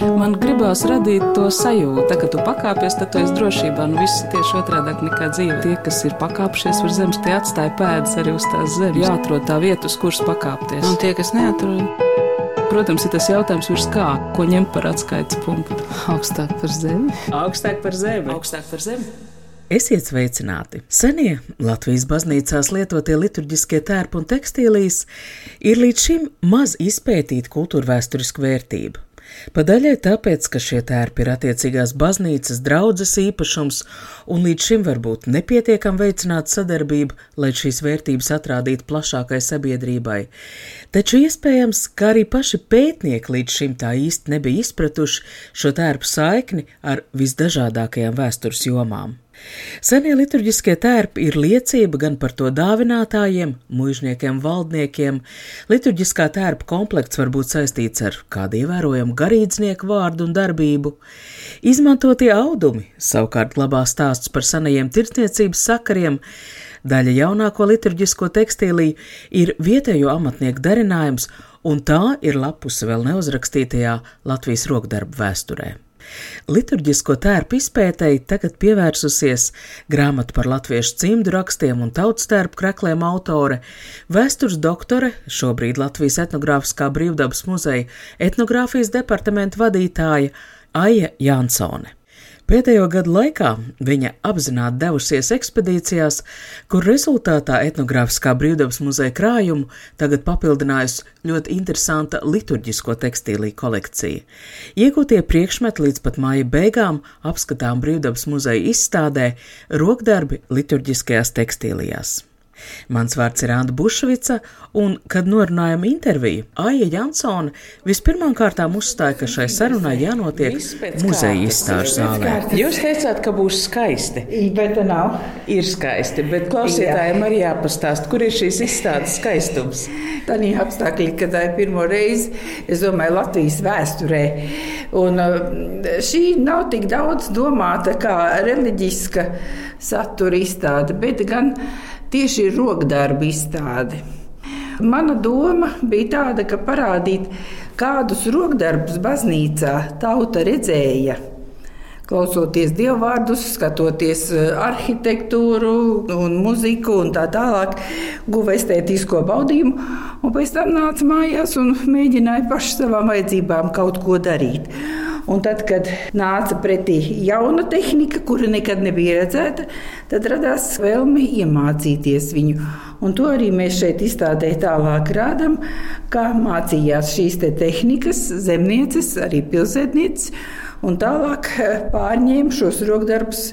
Man gribās radīt to sajūtu, tā, ka tu pakāpies, tad tu esi drošībā. Nu, viss ir tieši otrādi nekā dzīve. Tie, kas ir pakāpšies uz zemes, tie atstāja pēdas arī uz tās zemes. Jāatrod tā vieta, uz kuras pakāpties. Un tie, kas neatrod, Protams, ir tas jautājums, virs kā, ko ņemt par atskaites punktu. augstāk par zemi. Augstāk par zemi. Augstāk par zemi. Esiet sveicināti! Senie Latvijas baznīcās lietotie liturģiskie tērpi un tekstīlijas ir līdz šim maz izpētīta kultūra vēsturisku vērtību. Pa daļai tāpēc, ka šie tērpi ir attiecīgās baznīcas draudzes īpašums, un līdz šim varbūt nepietiekam veicināta sadarbība, lai šīs vērtības atrādītu plašākai sabiedrībai. Taču iespējams, ka arī paši pētnieki līdz šim tā īsti nebija izpratuši šo tērpu saikni ar visdažādākajām vēstures jomām. Senie liturģiskie tērpi ir liecība gan par to dāvinātājiem, mužniekiem, valdniekiem. Liturģiskā tērpa komplekts var būt saistīts ar kādu ievērojamu garīdznieku vārdu un darbību. Izmantotie audumi savukārt glabā stāsts par senajiem tirdzniecības sakariem. Daļa jaunāko liturģisko tekstīliju ir vietējo amatnieku darinājums, un tā ir lapuse vēl neuzrakstītajā Latvijas rokdarbu vēsturē. Liturģisko tērpu izpētēji tagad pievērsusies grāmatu par latviešu cimdu rakstiem un tautas tērpu krekliem autore, vēstures doktore, šobrīd Latvijas etnogrāfiskā brīvdabas muzeja etnogrāfijas departamenta vadītāja Aija Jansone. Pēdējo gadu laikā viņa apzināti devusies ekspedīcijās, kur rezultātā etnogrāfiskā brīvdabas muzeja krājumu tagad papildinājusi ļoti interesanta liturģisko tekstīliju kolekcija. Iegūtie priekšmeti līdz pat māja beigām apskatām brīvdabas muzeja izstādē rokdarbi liturģiskajās tekstīlijās. Mans vārds ir Anna Bušvica, un, kad norunājam interviju, Aija Jansone vispirmām kārtām uzstāja, ka šai sarunai jānotiek muzeja izstāžu zālē. Jūs teicāt, ka būs skaisti. Bet nav. Ir skaisti, bet klausītājiem arī jāpastāst, kur ir šīs izstādes skaistums. Tādā apstākļā, kad tā ir pirmo reizi, es domāju, Latvijas vēsturē. Un uh, šī nav tik daudz domāta kā reliģiska satura izstāde, bet gan tieši rokdarbu izstāde. Mana doma bija tāda, ka parādīt, kādus rokdarbus baznīcā tauta redzēja. Klausoties dievvvārdus, skatoties eh, arhitektūru, un muziku un tā tālāk, guva estētisko baudījumu, un pēc tam nāca mājās un mēģināja paši savām vajadzībām kaut ko darīt. Un tad, kad nāca pretī jauna tehnika, kura nekad nebija redzēta, tad radās vēlme iemācīties viņu. Un to arī mēs šeit izstādē tālāk rādām, kā mācījās šīs te tehnikas, zemnieces, arī pilsētnieces. Un tālāk eh, pārņēma šos rokdarbus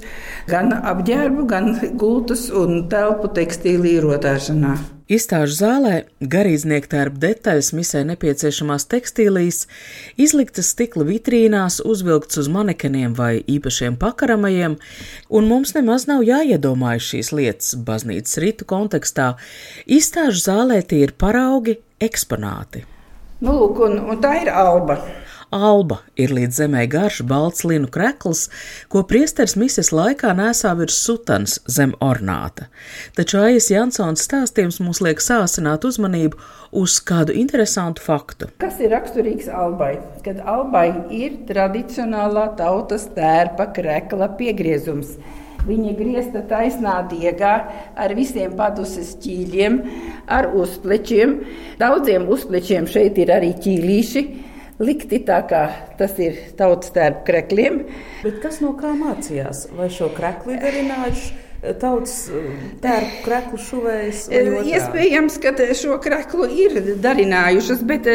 gan apģērbu, gan gultas un telpu tekstīlu ierotāšanā. Izstāžu zālē garīdznieku tērpa detaļas misē nepieciešamās tekstīlijas izliktas stikla vitrīnās, uzvilktas uz manekeniem vai īpašiem pakaramajiem, un mums nemaz nav jāiedomājas šīs lietas baznīcas ritu kontekstā. Izstāžu zālē tie ir paraugi, eksponāti. Nu, lūk, un, un tā ir alba. Alba ir līdz zemē garš balts linu krekls, ko priesteris mises laikā nesā virs sutans zem ornāta. Taču Aijas Jansons stāstījums mums liek sāsināt uzmanību uz kādu interesantu faktu. Kas ir raksturīgs albai? Kad albai ir tradicionālā tautas tērpa krekla piegriezums. Viņa griezta taisnā diegā ar visiem paduses ķīļiem, ar uzplečiem. Daudziem uzplečiem šeit ir arī ķīlīši likti tā, kā tas ir tautas tērpa krekļiem. Bet kas no kā mācījās? Vai šo krekli darinājuši? Tautas tērpu kreklu šuvējas. Iespējams, ka šo kreklu ir darinājušas, bet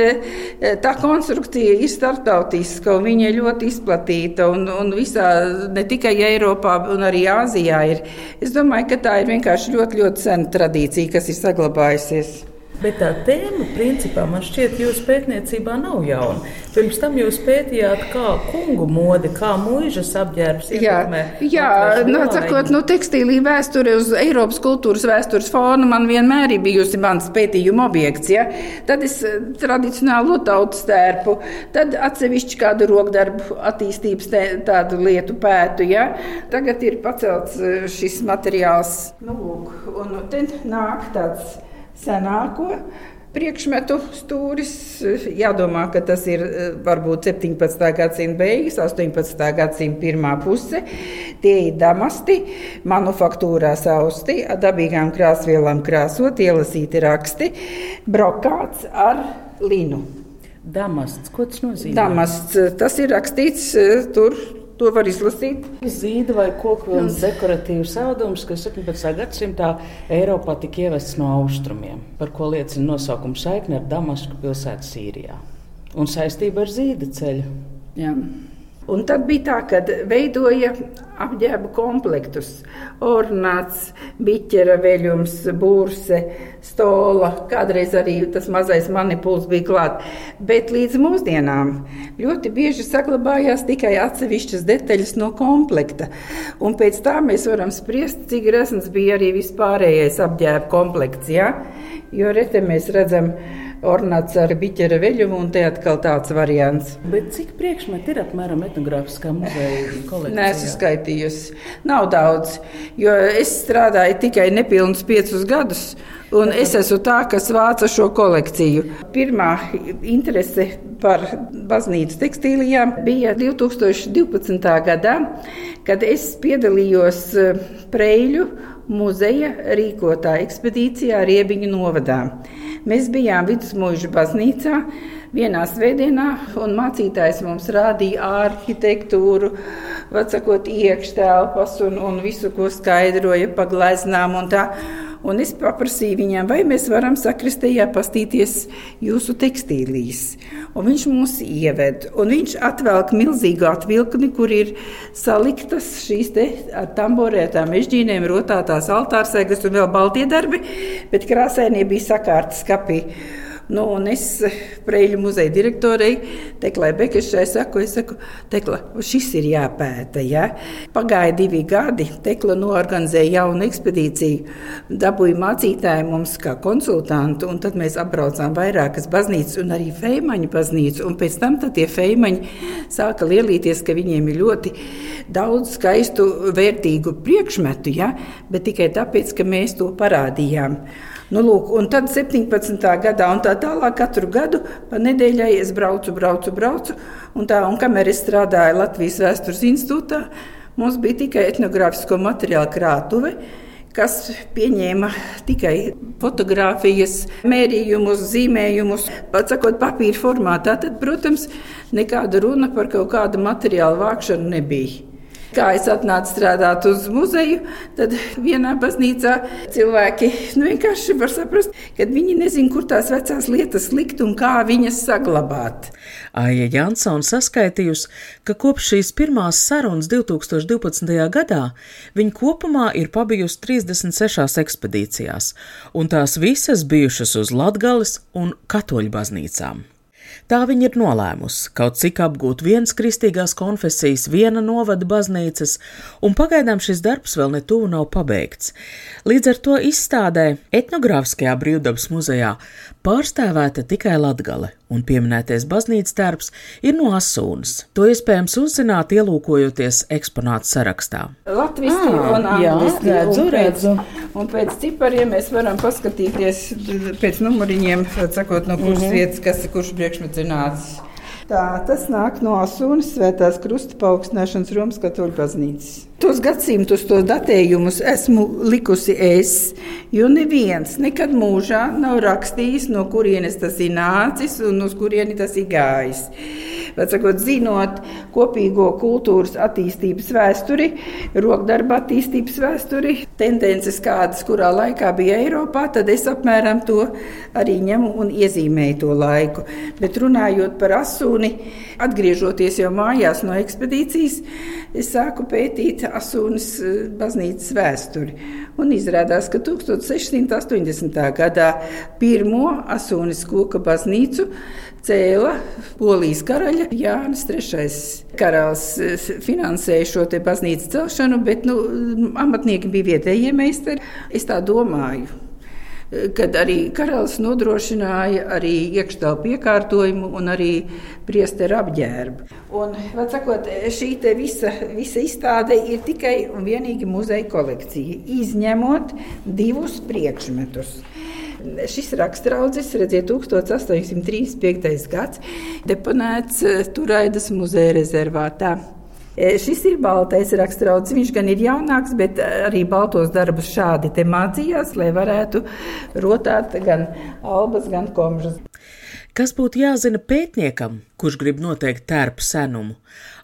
tā konstrukcija ir starptautiska un viņa ļoti izplatīta. Un, un visā, ne tikai Eiropā, bet arī Āzijā ir. Es domāju, ka tā ir vienkārši ļoti, ļoti sena tradīcija, kas ir saglabājusies. Bet tā tēma, principā, man šķiet, jūsu pētniecībā nav jauna. Pirms tam jūs pētījāt, kā kungu mode, kā mūžas apģērbs ietekmē. Jā, jā nu, sakot, nu, tekstīlī vēsture uz Eiropas kultūras vēstures fona man vienmēr ir bijusi mans pētījuma objekts. Ja? Tad es eh, tradicionālo tautas tērpu, tad atsevišķi kādu rokdarbu attīstības tē, tādu lietu pētu. Ja? Tagad ir pacelts eh, šis materiāls. Nu, lūk, un te nāk tāds senāko priekšmetu stūris. Jādomā, ka tas ir varbūt 17. gadsimta beigas, 18. gadsimta pirmā puse. Tie ir damasti, manufaktūrā sausti, dabīgām krāsvielām krāsot, ielasīti raksti, brokāts ar linu. Damasts, ko tas nozīmē? Damasts, tas ir rakstīts tur To var izlasīt. Zīda vai koku dekoratīvs audums, kas 17. gadsimtā Eiropā tika ievests no austrumiem, par ko liecina nosaukuma saikne ar Damasku pilsētu Sīrijā un saistība ar zīda ceļu. Jā. Un tad bija tā, ka veidoja apģērba komplektus. Ornāts, biķera veļums, burse, stola, kādreiz arī tas mazais manipuls bija klāts. Bet līdz mūsdienām ļoti bieži saglabājās tikai atsevišķas detaļas no komplekta. Un pēc tā mēs varam spriest, cik resns bija arī vispārējais apģērba komplekts. Ja? Jo rete mēs redzam, ka ornāts ar biķera veļumu, un te atkal tāds variants. Bet cik priekšmeti ir apmēram etnogrāfiskā muzeja kolekcijā? Nē, esmu skaitījusi. Nav daudz, jo es strādāju tikai nepilnus piecus gadus. Un es esmu tā, kas vāca šo kolekciju. Pirmā interese par baznīcas tekstīlijām bija 2012. gadā, kad es piedalījos eh, Preļu muzeja rīkotā ekspedīcijā Riebiņu novadā. Mēs bijām vidusmūža baznīcā vienā svētdienā, un mācītājs mums rādīja arhitektūru, vecākot iekštelpas un, un visu, ko skaidroja pa gleznām un tā. Un es paprasīju viņam, vai mēs varam sakristējā pastīties jūsu tekstīlīs. Un viņš mūs ieved, un viņš atvelk milzīgu atvilkni, kur ir saliktas šīs te ar tamborētām mežģīnēm rotātās altārsēgas un vēl baltie darbi, bet krāsainie bija sakārtas kapī. Nu, un es Preļu muzeja direktorei Teklai Bekešai saku, es saku, Tekla, šis ir jāpēta. Ja? Pagāja divi gadi, Tekla noorganizēja jaunu ekspedīciju, dabūja mācītāju mums kā konsultantu, un tad mēs apbraucām vairākas baznīcas un arī Feimaņu baznīcu, un pēc tam tie Feimaņi sāka lielīties, ka viņiem ir ļoti daudz skaistu, vērtīgu priekšmetu, ja? bet tikai tāpēc, ka mēs to parādījām. Nu, lūk, un tad 17. gadā un tā tālāk katru gadu pa nedēļai es braucu, braucu, braucu. Un, tā, un kamēr es strādāju Latvijas Vēstures institūtā, mums bija tikai etnogrāfisko materiālu krātuve kas pieņēma tikai fotografijas, mērījumus, zīmējumus, pat sakot, papīra formātā. Tad, protams, nekāda runa par kaut kādu materiālu vākšanu nebija. Kā es atnācu strādāt uz muzeju, tad vienā baznīcā cilvēki nu, vienkārši var saprast, ka viņi nezina, kur tās vecās lietas likt un kā viņas saglabāt. Aija Jansona saskaitījusi, ka kopš šīs pirmās sarunas 2012. gadā viņa kopumā ir pabijusi 36 ekspedīcijās, un tās visas bijušas uz Latgales un Katoļu baznīcām. Tā viņa ir nolēmusi kaut cik apgūt vienas kristīgās konfesijas, viena novada baznīcas, un pagaidām šis darbs vēl netuvu nav pabeigts. Līdz ar to izstādē etnogrāfiskajā brīvdabas muzejā pārstāvēta tikai Latgale, un pieminētais baznīcas darbs ir no Asūnas. To iespējams uzzināt, ielūkojoties eksponātu sarakstā. Latvijas ah, angliski, jā, redzu, un redzu. Un pēc cipariem mēs varam paskatīties pēc numuriņiem, sakot, no kuras mm -hmm. vietas, kas ir kurš priekšmets zināts. Tā, tas nāk no Asūnas svētās krusta paaugstināšanas Romas katoļu baznīcas. Tos gadsimtus, tos datējumus esmu likusi es, jo neviens nekad mūžā nav rakstījis, no kurienes tas ir nācis un uz kurieni tas ir gājis. Sakot, zinot kopīgo kultūras attīstības vēsturi, rokdarba attīstības vēsturi, tendences, kādas kurā laikā bija Eiropā, tad es apmēram to arī ņemu un iezīmēju to laiku. Bet runājot par asūni, atgriežoties jau mājās no ekspedīcijas, es sāku pētīt Asūnas eh, baznīcas vēsturi. Un izrādās, ka 1680. gadā pirmo Asūnas koka baznīcu cēla Polijas karaļa Jānis III. Karalis eh, finansēja šo baznīcas celšanu, bet nu, amatnieki bija vietējie meistari. Es tā domāju kad arī karalis nodrošināja arī iekštelpu iekārtojumu un arī priesteru apģērbu. Un, sakot, šī visa, visa izstāde ir tikai un vienīgi muzeja kolekcija, izņemot divus priekšmetus. Šis raksturaudzis, redziet, 1835. gads, deponēts eh, Turaidas muzeja rezervātā. E, šis ir baltais raksturaudzis. Viņš gan ir jaunāks, bet arī baltos darbus šādi te mācījās, lai varētu rotāt gan albas, gan komžas. Kas būtu jāzina pētniekam, kurš grib noteikt tērpu senumu?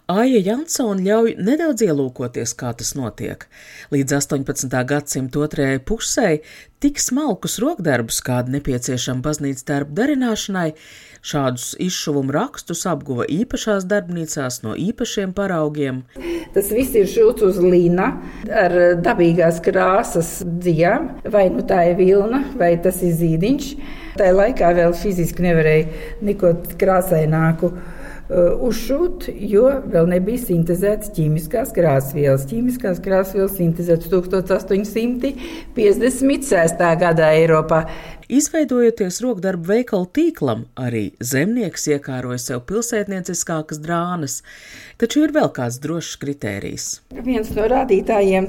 Aija Jansona ļauj nedaudz ielūkoties, kā tas notiek. Līdz 18. gadsimta otrajai pusē tik smalkus rokdarbus, kādi nepieciešami baznīcas darbu darināšanai, šādus izšuvumu rakstus apguva īpašās darbnīcās no īpašiem paraugiem. Tas viss ir šūts uz līna ar dabīgās krāsas dzijām, vai nu tā ir vilna, vai tas ir zīdiņš. Tajā laikā vēl fiziski nevarēja neko krāsaināku uzšūt, jo vēl nebija sintēzētas ķīmiskās krāsvielas. Ķīmiskās krāsvielas sintēzētas 1856. gadā Eiropā. Izveidojoties rokdarbu veikalu tīklam, arī zemnieks iekāroja sev pilsētnieciskākas drānas, taču ir vēl kāds drošs kritērijs. Viens no rādītājiem,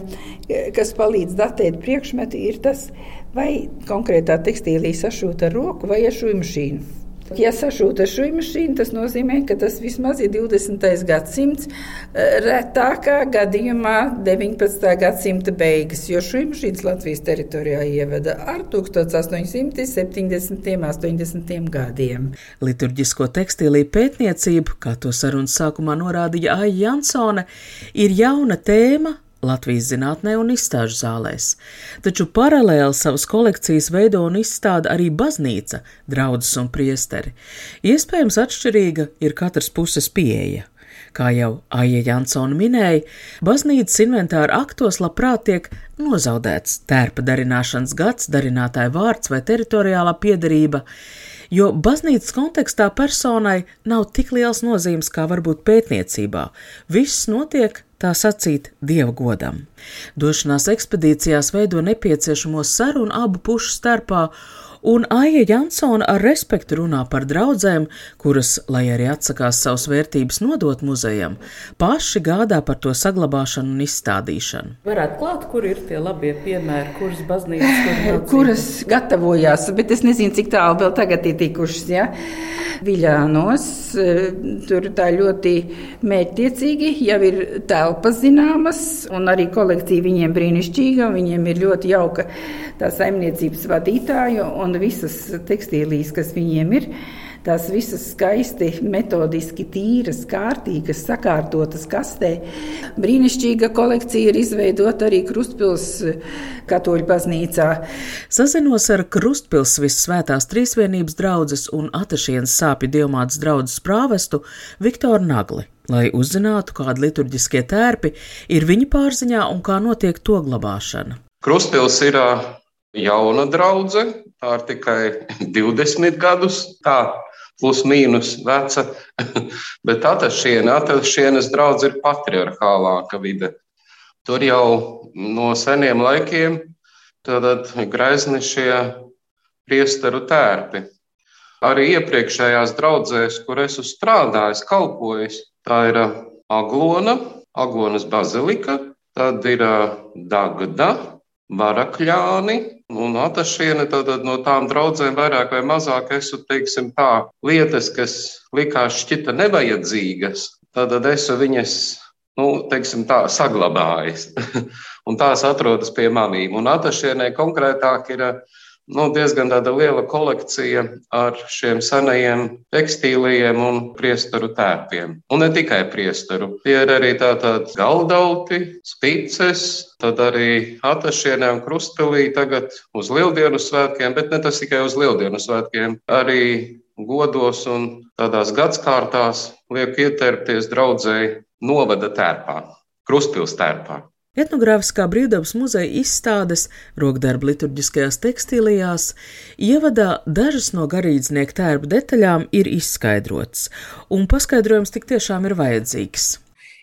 kas palīdz datēt priekšmetu, ir tas, vai konkrētā tekstīlī sašūta ar roku vai ar šūnu mašīnu. Ja sašūta šī mašīna, tas nozīmē, ka tas vismaz ir 20. gadsimts, eh, retākā gadījumā 19. gadsimta beigas, jo šī mašīnas Latvijas teritorijā ieveda ar 1870. un 80. gadiem. Liturģisko tekstīlī pētniecību, kā to sarunas sākumā norādīja Aija Jansone, ir jauna tēma Latvijas zinātnē un izstāžu zālēs, taču paralēli savas kolekcijas veido un izstāda arī baznīca, draudzes un priesteri. Iespējams, atšķirīga ir katras puses pieeja. Kā jau Aija Jansona minēja, baznīcas inventāra aktos labprāt tiek nozaudēts tērpa darināšanas gads, darinātāja vārds vai teritoriālā piedarība, jo baznīcas kontekstā personai nav tik liels nozīmes kā varbūt pētniecībā. Viss notiek tā sacīt, dieva godam. Došanās ekspedīcijās veido nepieciešamo sarunu abu pušu starpā, un Aija Jansona ar respektu runā par draudzēm, kuras, lai arī atsakās savas vērtības nodot muzejam, paši gādā par to saglabāšanu un izstādīšanu. Varētu klāt, kur ir tie labie piemēri, kuras baznīcas, kur kuras gatavojās, bet es nezinu, cik tālu vēl tagad ir tikušas. Ja? Viļānos, tur tā ļoti mērķtiecīgi jau ir telpas zināmas, un arī kolekcija viņiem brīnišķīga, un viņiem ir ļoti jauka tā saimniecības vadītāja un visas tekstīlijas, kas viņiem ir. Tās visas skaisti, metodiski tīras, kārtīgas, sakārtotas kastē. Brīnišķīga kolekcija ir izveidota arī Krustpils katoļu baznīcā. Sazinos ar Krustpils visvētās trīsvienības draudzes un Atašienas sāpju dievmātes draudzes prāvestu Viktoru Nagli lai uzzinātu, kādi liturģiskie tērpi ir viņa pārziņā un kā notiek to glabāšana. Krustpils ir jauna draudzene, tā ir tikai 20 gadus, tā plus mīnus veca, bet atašiena, atašienas draudz ir patriarchālāka vide. Tur jau no seniem laikiem tad grezni šie priesteru tērpi. Arī iepriekšējās draudzēs, kur esmu strādājis, kalpojis, tā ir Aglona, Aglonas bazilika, tad ir Dagda, Varakļāni, Un atašiene tātad no tām draudzēm vairāk vai mazāk esmu, teiksim tā, lietas, kas likās šķita nevajadzīgas, tad esmu viņas, nu, teiksim tā, saglabājis. un tās atrodas pie manīm. Un atašienē konkrētāk ir nu, diezgan liela kolekcija ar šiem senajiem tekstīliem un priesteru tērpiem. Un ne tikai priesteru. Tie ir arī tātad galdauti, spices, tad arī atašienē un krustpilī tagad uz lieldienu svētkiem, bet ne tas tikai uz lieldienu svētkiem, arī godos un tādās gadskārtās liek ieterpties draudzēji novada tērpā, krustpils tērpā. Etnogrāfiskā brīvdabas muzeja izstādes rokdarba liturģiskajās tekstīlijās ievadā dažas no garīdznieku tērpa detaļām ir izskaidrotas, un paskaidrojums tik tiešām ir vajadzīgs.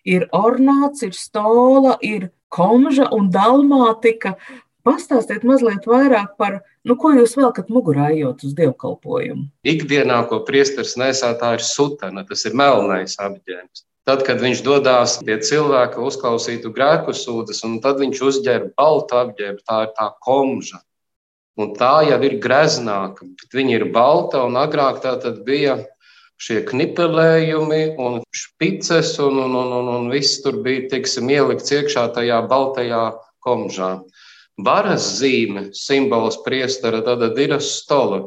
Ir ornāts, ir stola, ir komža un dalmātika. Pastāstiet mazliet vairāk par, nu, ko jūs velkat mugurā ejot uz dievkalpojumu. Ikdienā, ko priesteris nesā, tā ir sutana, tas ir melnais apģērbs. Tad, kad viņš dodas pie cilvēka, uzklausītu grēku sūdzes, un tad viņš uzģērba baltu apģērbu, tā ir tā komža. Un tā jau ir greznāka, bet viņa ir balta un agrāk tā bija šie knipelējumi un špices un, un, un, un, un viss tur bija, teiksim, ielikts iekšā tajā baltajā komžā. Varas zīme, simbols priestara, tad ir stola.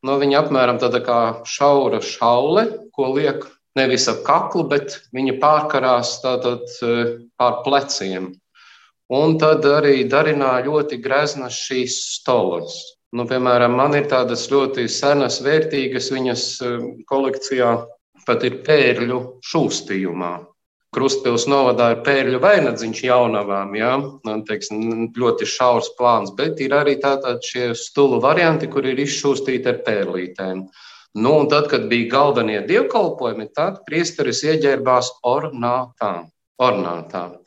No nu, viņa apmēram tāda kā šaura šaule, ko liek nevis ap kaklu, bet viņa pārkarās tātad eh, pār pleciem. Un tad arī darināja ļoti greznas šīs stolas. Nu, piemēram, man ir tādas ļoti senas, vērtīgas viņas eh, kolekcijā, pat ir pērļu šūstījumā. Krustpils novadā ir pērļu vainadziņš jaunavām, ja? Un, teiksim, ļoti šaurs plāns, bet ir arī tātad šie stulu varianti, kur ir izšūstīti ar pērlītēm. Nu, un tad, kad bija galvenie dievkalpojumi, tad priesteris ieģērbās ornātām. ornātām.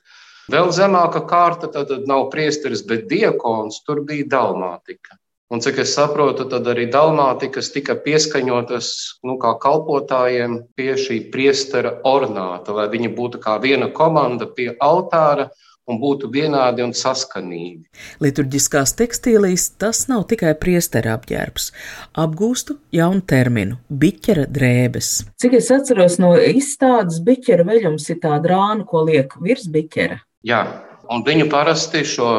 Vēl zemāka kārta tad nav priesteris, bet diakons, tur bija dalmātika. Un cik es saprotu, tad arī dalmātikas tika pieskaņotas nu, kā kalpotājiem pie šī priestera ornāta, lai viņi būtu kā viena komanda pie altāra un būtu vienādi un saskanīgi. Liturģiskās tekstīlīs tas nav tikai priestera apģērbs. Apgūstu jaunu terminu - biķera drēbes. Cik es atceros no izstādes, biķera veļums ir tā drāna, ko liek virs biķera. Jā, un viņu parasti šo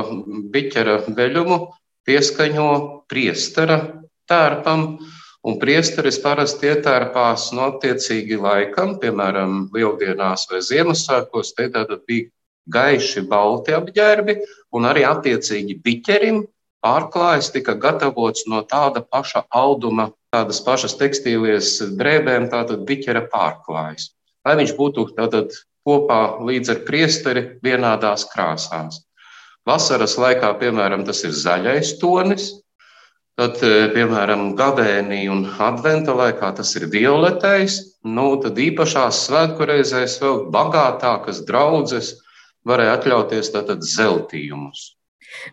biķera veļumu pieskaņo priestera tērpam, un priesteris parasti ietērpās no attiecīgi laikam, piemēram, lieldienās vai Ziemassvētkos, te tātad bija gaiši balti apģērbi, un arī attiecīgi biķerim pārklājas tika gatavots no tāda paša auduma, tādas pašas tekstīlies drēbēm, tātad biķera pārklājas. Lai viņš būtu tātad kopā līdz ar priesteri vienādās krāsās. Vasaras laikā, piemēram, tas ir zaļais tonis, tad, e, piemēram, gavēnī un adventa laikā tas ir violetais, nu, tad īpašās svētku reizēs vēl bagātākas draudzes varēja atļauties tātad zeltījumus.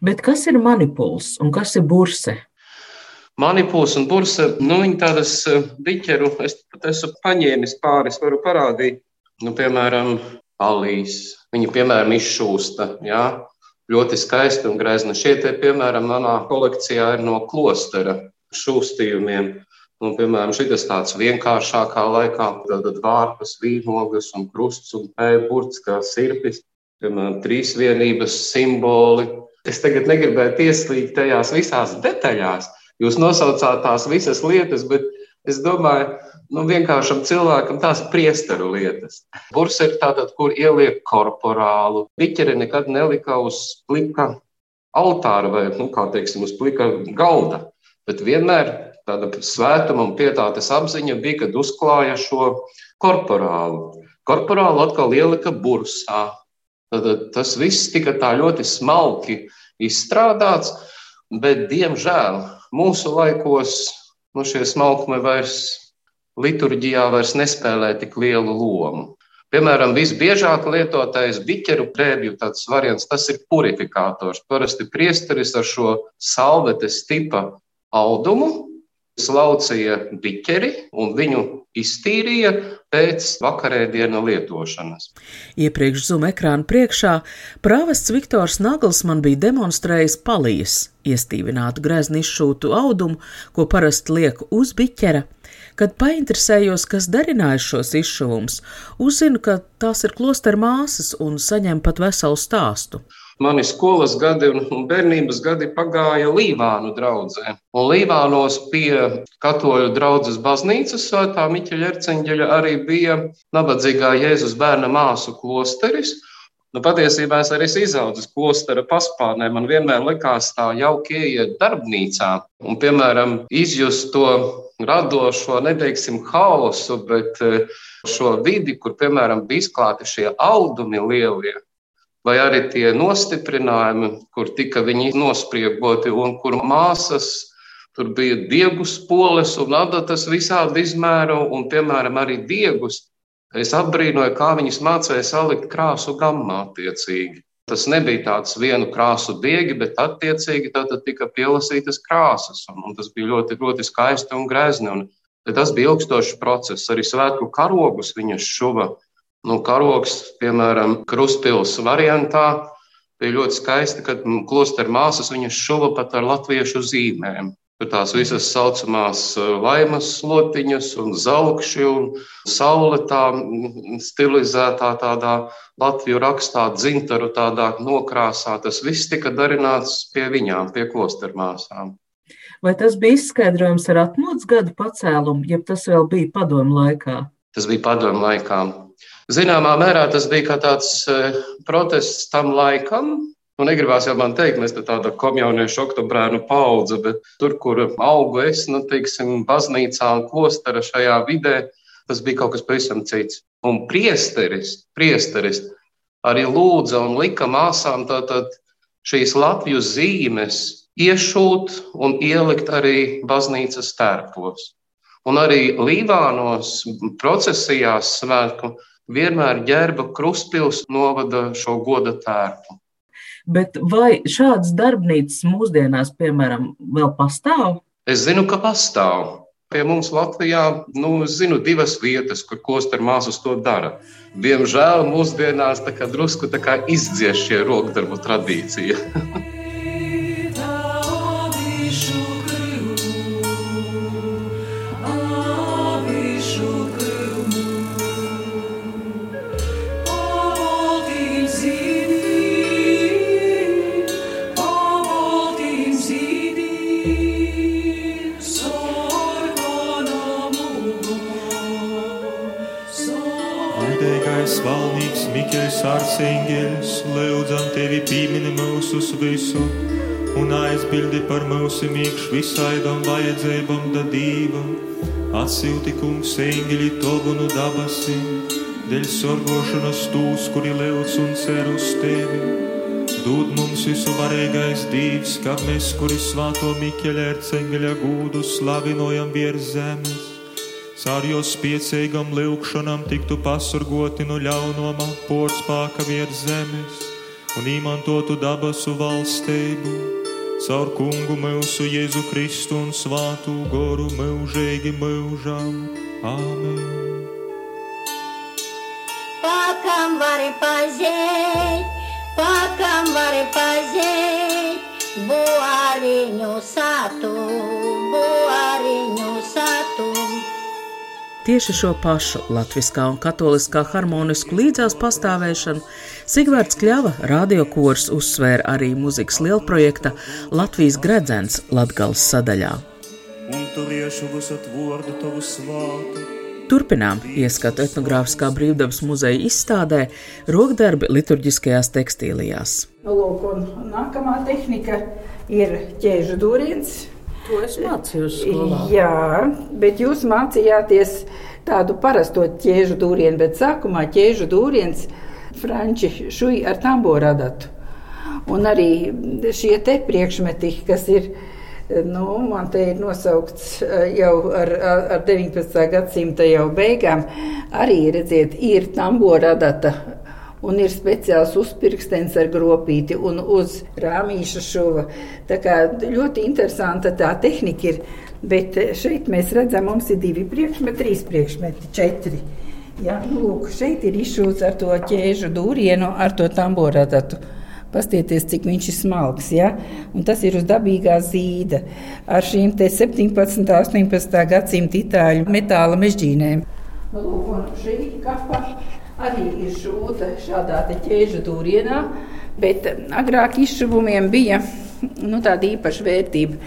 Bet kas ir manipuls un kas ir burse? Manipuls un burse, nu, viņi tādas e, biķeru, es pat esmu paņēmis pāris, varu parādīt. Nu, piemēram, alīs. Viņa, piemēram, izšūsta. Jā, ļoti skaisti un grezni. Šie, te, piemēram, manā kolekcijā ir no klostera šūstījumiem. Un, piemēram, šis tāds vienkāršākā laikā, tad vārpas, vīnogas un krusts un pēburts, kā sirpis, piemēram, trīsvienības simboli. Es tagad negribētu ieslīgt tajās visās detaļās. Jūs nosaucāt tās visas lietas, bet es domāju, nu, vienkāršam cilvēkam tās priesteru lietas. Bursa ir tāda, kur ieliek korporālu. Piķeri nekad nelika uz plika altāra vai, nu, kā teiksim, uz plika galda, bet vienmēr tāda svētuma un pietātes apziņa bija, kad uzklāja šo korporālu. Korporālu atkal ielika bursā. Tad tas viss tika tā ļoti smalki izstrādāts, bet, diemžēl, mūsu laikos nu, šie smalkumi vairs liturģijā vairs nespēlē tik lielu lomu. Piemēram, visbiežāk lietotais biķeru prēbju variants tas ir purifikators. Parasti priesteris ar šo salvetes tipa audumu slaucīja biķeri un viņu iztīrīja pēc vakarēdiena lietošanas. Iepriekš zuma ekrāna priekšā prāvests Viktors Nagls man bija demonstrējis palijas, iestīvinātu grezni izšūtu audumu, ko parasti liek uz biķera Kad painteresējos, kas darināja šos izšuvumus, uzzinu, ka tās ir klostera māsas un saņem pat veselu stāstu. Mani skolas gadi un bērnības gadi pagāja Līvānu draugzē. Un Līvānos pie katoļu draugas baznīcas svētā Miķeļa Erceņģeļa arī bija nabadzīgā Jēzus bērna māsu klosteris. Nu, patiesībā es arī izaugu klostera paspārnē. Man vienmēr likās tā jauki ieiet darbnīcā un, piemēram, izjust to radošo, neteiksim, haosu, bet šo vidi, kur, piemēram, bija izklāti šie audumi lielie, vai arī tie nostiprinājumi, kur tika viņi nospriegoti un kur māsas tur bija diegus poles un adatas visādi izmēru, un, piemēram, arī diegus. Es apbrīnoju, kā viņas mācīja salikt krāsu gammā attiecīgi. Tas nebija tāds vienu krāsu diegi, bet attiecīgi tika pielasītas krāsas. Un, un tas bija ļoti, ļoti skaisti un grezni. Un, tas bija ilgstošs process. Arī svētku karogus viņas šuva. Nu, karogs, piemēram, Kruspils variantā, bija ļoti skaisti, kad klosteru māsas viņas šuva pat ar latviešu zīmēm. Tur tās visas saucamās laimas slotiņas un zelkšķi un saule tā stilizētā tādā Latviju rakstā, dzintaru tādā nokrāsā. Tas viss tika darināts pie viņām, pie klostermāsām. Vai tas bija izskaidrojums ar atmodas gadu pacēlumu, ja tas vēl bija padomu laikā? Tas bija padomu laikā. Zināmā mērā tas bija kā tāds protests tam laikam, Nu, negribās jau man teikt, mēs tāda komjauniešu oktobrēnu paudze, bet tur, kur augu es, nu, teiksim, baznīcā un klostera šajā vidē, tas bija kaut kas pavisam cits. Un priesteris, priesteris arī lūdza un lika māsām tātad šīs Latviju zīmes iešūt un ielikt arī baznīcas tērpos. Un arī Līvānos procesijās svētku vienmēr ģērba Kruspils novada šo goda tērpu. Bet vai šādas darbnīcas mūsdienās, piemēram, vēl pastāv? Es zinu, ka pastāv. Pie mums Latvijā, nu, zinu divas vietas, kur klosteru māsas to dara. Diemžēl mūsdienās tā kā drusku tā kā izdzies šie rokdarbu tradīcija. arcēngeļus, lūdzam tevi pīmini mūsus visu, un aizbildi par mūsu mīkšu visaidam vajadzībam da dīvam. Atsilti kungs eņģeļi tobu nu dabasim, dēļ sorgošanas tūs, kuri lūdz un cer uz tevi. Dod mums visu varīgais dīvs, kad mēs, kuri svāto Mikeļa erceņģeļa gūdu slavinojam virs zemes Jo spiecīgam lūkšanam tiktu pasargoti no ļaunuma porcelāna virs zemes un izmantotu dabasu valstību. Caur kungu mūsu Jēzu Kristu un svātu goru mūžīgi mūžam. Āmen! Pakam vari pazīt, pakam vari pazīt, buāriņu satu, buāriņu satu. Tieši šo pašu latviskā un katoliskā harmonisku līdzās pastāvēšanu Sigvārds Kļava radiokors uzsvēra arī muzikas lielprojekta Latvijas gredzens Latgales sadaļā. Turpinām ieskatu etnogrāfiskā brīvdabas muzeja izstādē rokdarbi liturģiskajās tekstīlijās. Lūk, nākamā tehnika ir ķēžu dūriens To es mācījos skolā. Jā, bet jūs mācījāties tādu parasto ķēžu dūrienu, bet sākumā ķēžu dūriens franči šuji ar tamboru adatu. Un arī šie te priekšmeti, kas ir, nu, man te ir nosaukts eh, jau ar, ar 19. gadsimta jau beigām, arī, redziet, ir tambora adata un ir speciāls uzpirkstens ar gropīti un uz rāmīša šuva. Tā kā ļoti interesanta tā tehnika ir, bet šeit mēs redzam, mums ir divi priekšmeti, trīs priekšmeti, četri. Ja, nu, lūk, šeit ir izšūts ar to ķēžu dūrienu, ar to tamboradatu. Pastieties, cik viņš ir smalks. Ja? Un tas ir uz dabīgā zīda ar šīm 17. un 18. gadsimta itāļu metāla mežģīnēm. Nu, lūk, šī kapa arī ir šūta šādā ķēžu dūrienā, bet agrāk izšuvumiem bija nu, tāda īpaša vērtība.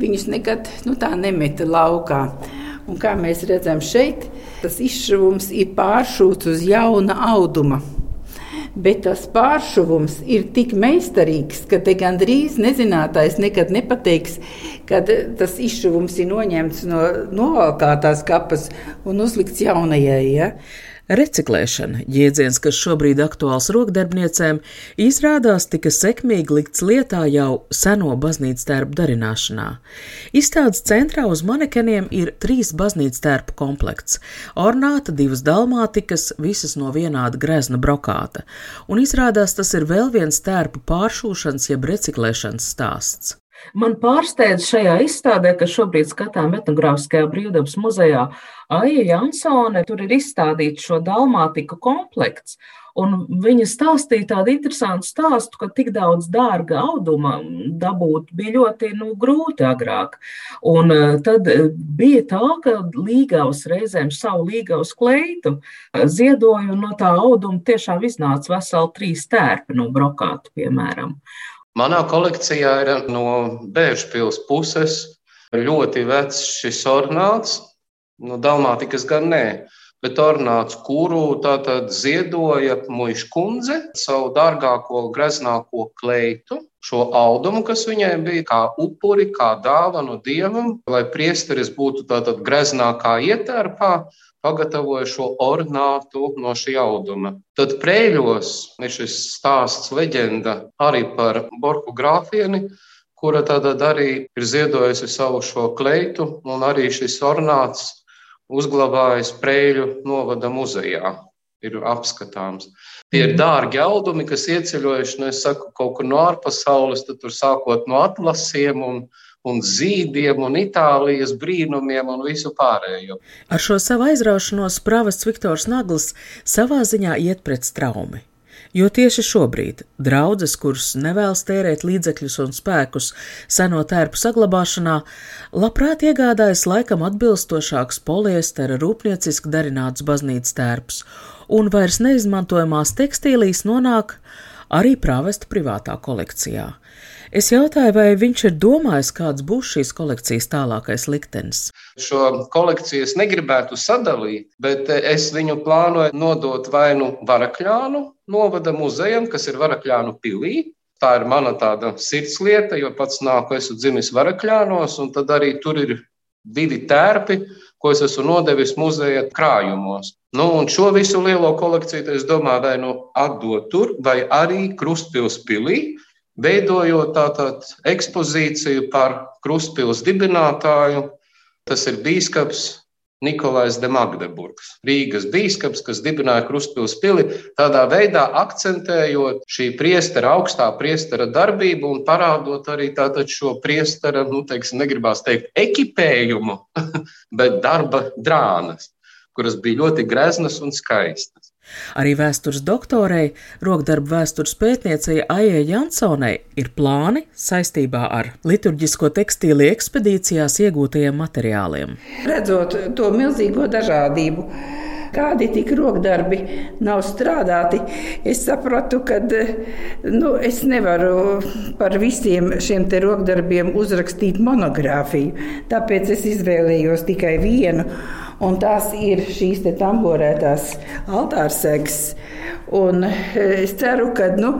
Viņus nekad nu, tā nemeta laukā. Un kā mēs redzam šeit, tas izšuvums ir pāršūts uz jauna auduma. Bet tas pāršuvums ir tik meistarīgs, ka te gandrīz nezinātājs nekad nepateiks, kad tas izšuvums ir noņemts no novalkātās kapas un uzlikts jaunajai. Ja? Reciklēšana, jēdziens, kas šobrīd aktuāls rokdarbniecēm, izrādās tika sekmīgi likts lietā jau seno baznīcas tērpu darināšanā. Izstādes centrā uz manekeniem ir trīs baznīcas tērpu komplekts - ornāta, divas dalmātikas, visas no vienāda grezna brokāta, un izrādās tas ir vēl viens tērpu pāršūšanas jeb reciklēšanas stāsts. Man pārsteidz šajā izstādē, kas šobrīd skatām etnogrāfiskajā brīvdabas muzejā, Aija Jansone, tur ir izstādīts šo dalmātiku komplekts. Un viņa stāstīja tādu interesantu stāstu, ka tik daudz dārga auduma dabūt bija ļoti nu, grūti agrāk. Un eh, tad eh, bija tā, ka līgavas reizēm savu līgavas kleitu eh, ziedoja, un no tā auduma tiešām iznāca veseli trīs tērpi no brokāta, piemēram. Manā kolekcijā ir no Bēržpils puses ļoti vecs šis ornāts, no Dalmātikas gan nē bet ornāts, kuru tātad ziedoja muīša kundze savu dārgāko, greznāko kleitu, šo audumu, kas viņai bija kā upuri, kā dāvanu dievam, lai priesteris būtu tātad greznākā ietērpā, pagatavoja šo ornātu no šī auduma. Tad prēļos ir šis stāsts, leģenda arī par Borku grāfieni, kura tātad arī ir ziedojusi savu šo kleitu, un arī šis ornāts uzglabājas Prēļu novada muzejā. Ir apskatāms. Tie ir mhm. dārgi audumi, kas ieceļojuši, nu, es saku, kaut kur no ārpasaules, tad tur sākot no atlasiem un, un zīdiem un Itālijas brīnumiem un visu pārējo. Ar šo savu aizraušanos prāvests Viktors Nagls savā ziņā iet pret straumi. Jo tieši šobrīd draudzes, kuras nevēlas tērēt līdzekļus un spēkus seno tērpu saglabāšanā, labprāt iegādājas laikam atbilstošāks poliestera rūpnieciski darināts baznīcas tērps, un vairs neizmantojamās tekstīlijas nonāk arī prāvesta privātā kolekcijā. Es jautāju, vai viņš ir domājis, kāds būs šīs kolekcijas tālākais liktenis. Šo kolekciju es negribētu sadalīt, bet es viņu plānoju nodot vai nu Varakļānu novada muzejam, kas ir Varakļānu pilī. Tā ir mana tāda sirdslieta, jo pats nāku, esmu dzimis Varakļānos, un tad arī tur ir divi tērpi, ko es esmu nodevis muzeja krājumos. Nu, un šo visu lielo kolekciju es domāju, vai nu atdot tur, vai arī Krustpils pilī, veidojot tātad ekspozīciju par Krustpils dibinātāju. Tas ir bīskaps Nikolais de Magdeburgs, Rīgas bīskaps, kas dibināja Krustpils pili, tādā veidā akcentējot šī priestera, augstā priestera darbību un parādot arī šo priestera, nu, teiksim, negribās teikt ekipējumu, bet darba drānas, kuras bija ļoti greznas un skaistas. Arī vēstures doktorei, rokdarbu vēstures pētniecei Aijai Jansonai ir plāni saistībā ar liturģisko tekstīli ekspedīcijās iegūtajiem materiāliem. Redzot to milzīgo dažādību, kādi tik rokdarbi nav strādāti, es sapratu, ka nu, es nevaru par visiem šiem rokdarbiem uzrakstīt monogrāfiju. Tāpēc es izvēlējos tikai vienu un tās ir šīs tamborētās altārsegas. Un e, es ceru, ka nu,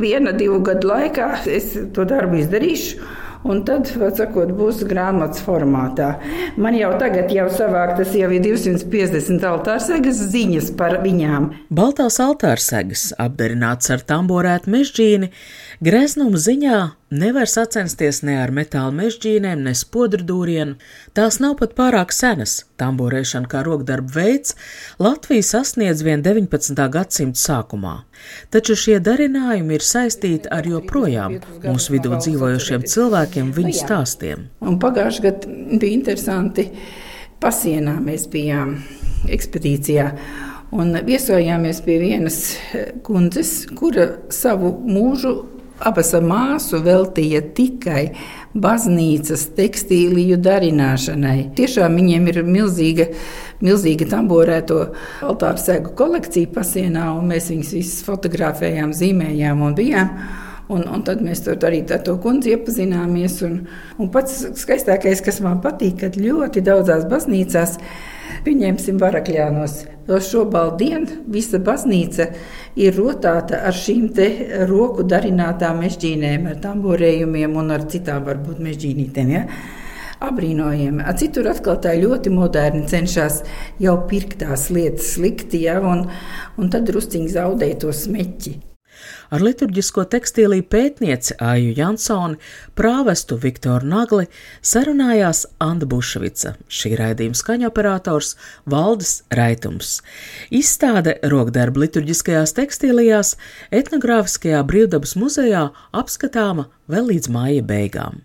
viena, divu gadu laikā es to darbu izdarīšu. Un tad, sakot, būs grāmatas formātā. Man jau tagad jau savāktas jau ir 250 altārsegas ziņas par viņām. Baltās altārsegas, apdarināts ar tamborētu mežģīni, greznuma ziņā nevar sacensties ne ar metāla mežģīnēm, ne spodru dūrienu. Tās nav pat pārāk senas. Tamborēšana kā rokdarba veids Latvija sasniedz vien 19. gadsimta sākumā. Taču šie darinājumi ir saistīti ar joprojām mūsu vidū dzīvojošiem cilvēkiem, viņu stāstiem. Un pagājušajā gadā bija interesanti. Pasienā mēs bijām ekspedīcijā. Un viesojāmies pie vienas kundzes, kura savu mūžu abas māsu veltīja tikai baznīcas tekstīliju darināšanai. Tiešām viņiem ir milzīga, milzīga tamborēto altāru sēgu kolekcija pasienā, un mēs viņus visus fotografējām, zīmējām un bijām. Un, un tad mēs tur arī ar to kundzi iepazināmies. Un, un pats skaistākais, kas man patīk, kad ļoti daudzās baznīcās, pieņemsim, varakļānos, šobrīd visa baznīca ir rotāta ar šīm roku darinātām mežģīnēm, ar tamborējumiem un ar citām varbūt mežģīnītēm. Ja? Abrīnojami. Citur atkal tā ļoti moderni cenšas jau pirkt tās lietas slikti, ja, un, un tad drusciņi zaudē to smeķi. Ar liturģisko tekstīlī pētnieci Aju Jansoni, prāvestu Viktoru Nagli sarunājās Anda Bušvica, šī raidījuma skaņoperators Valdis Raitums. Izstāde rokdarba liturģiskajās tekstīlijās etnogrāfiskajā brīvdabas muzejā apskatāma vēl līdz māja beigām.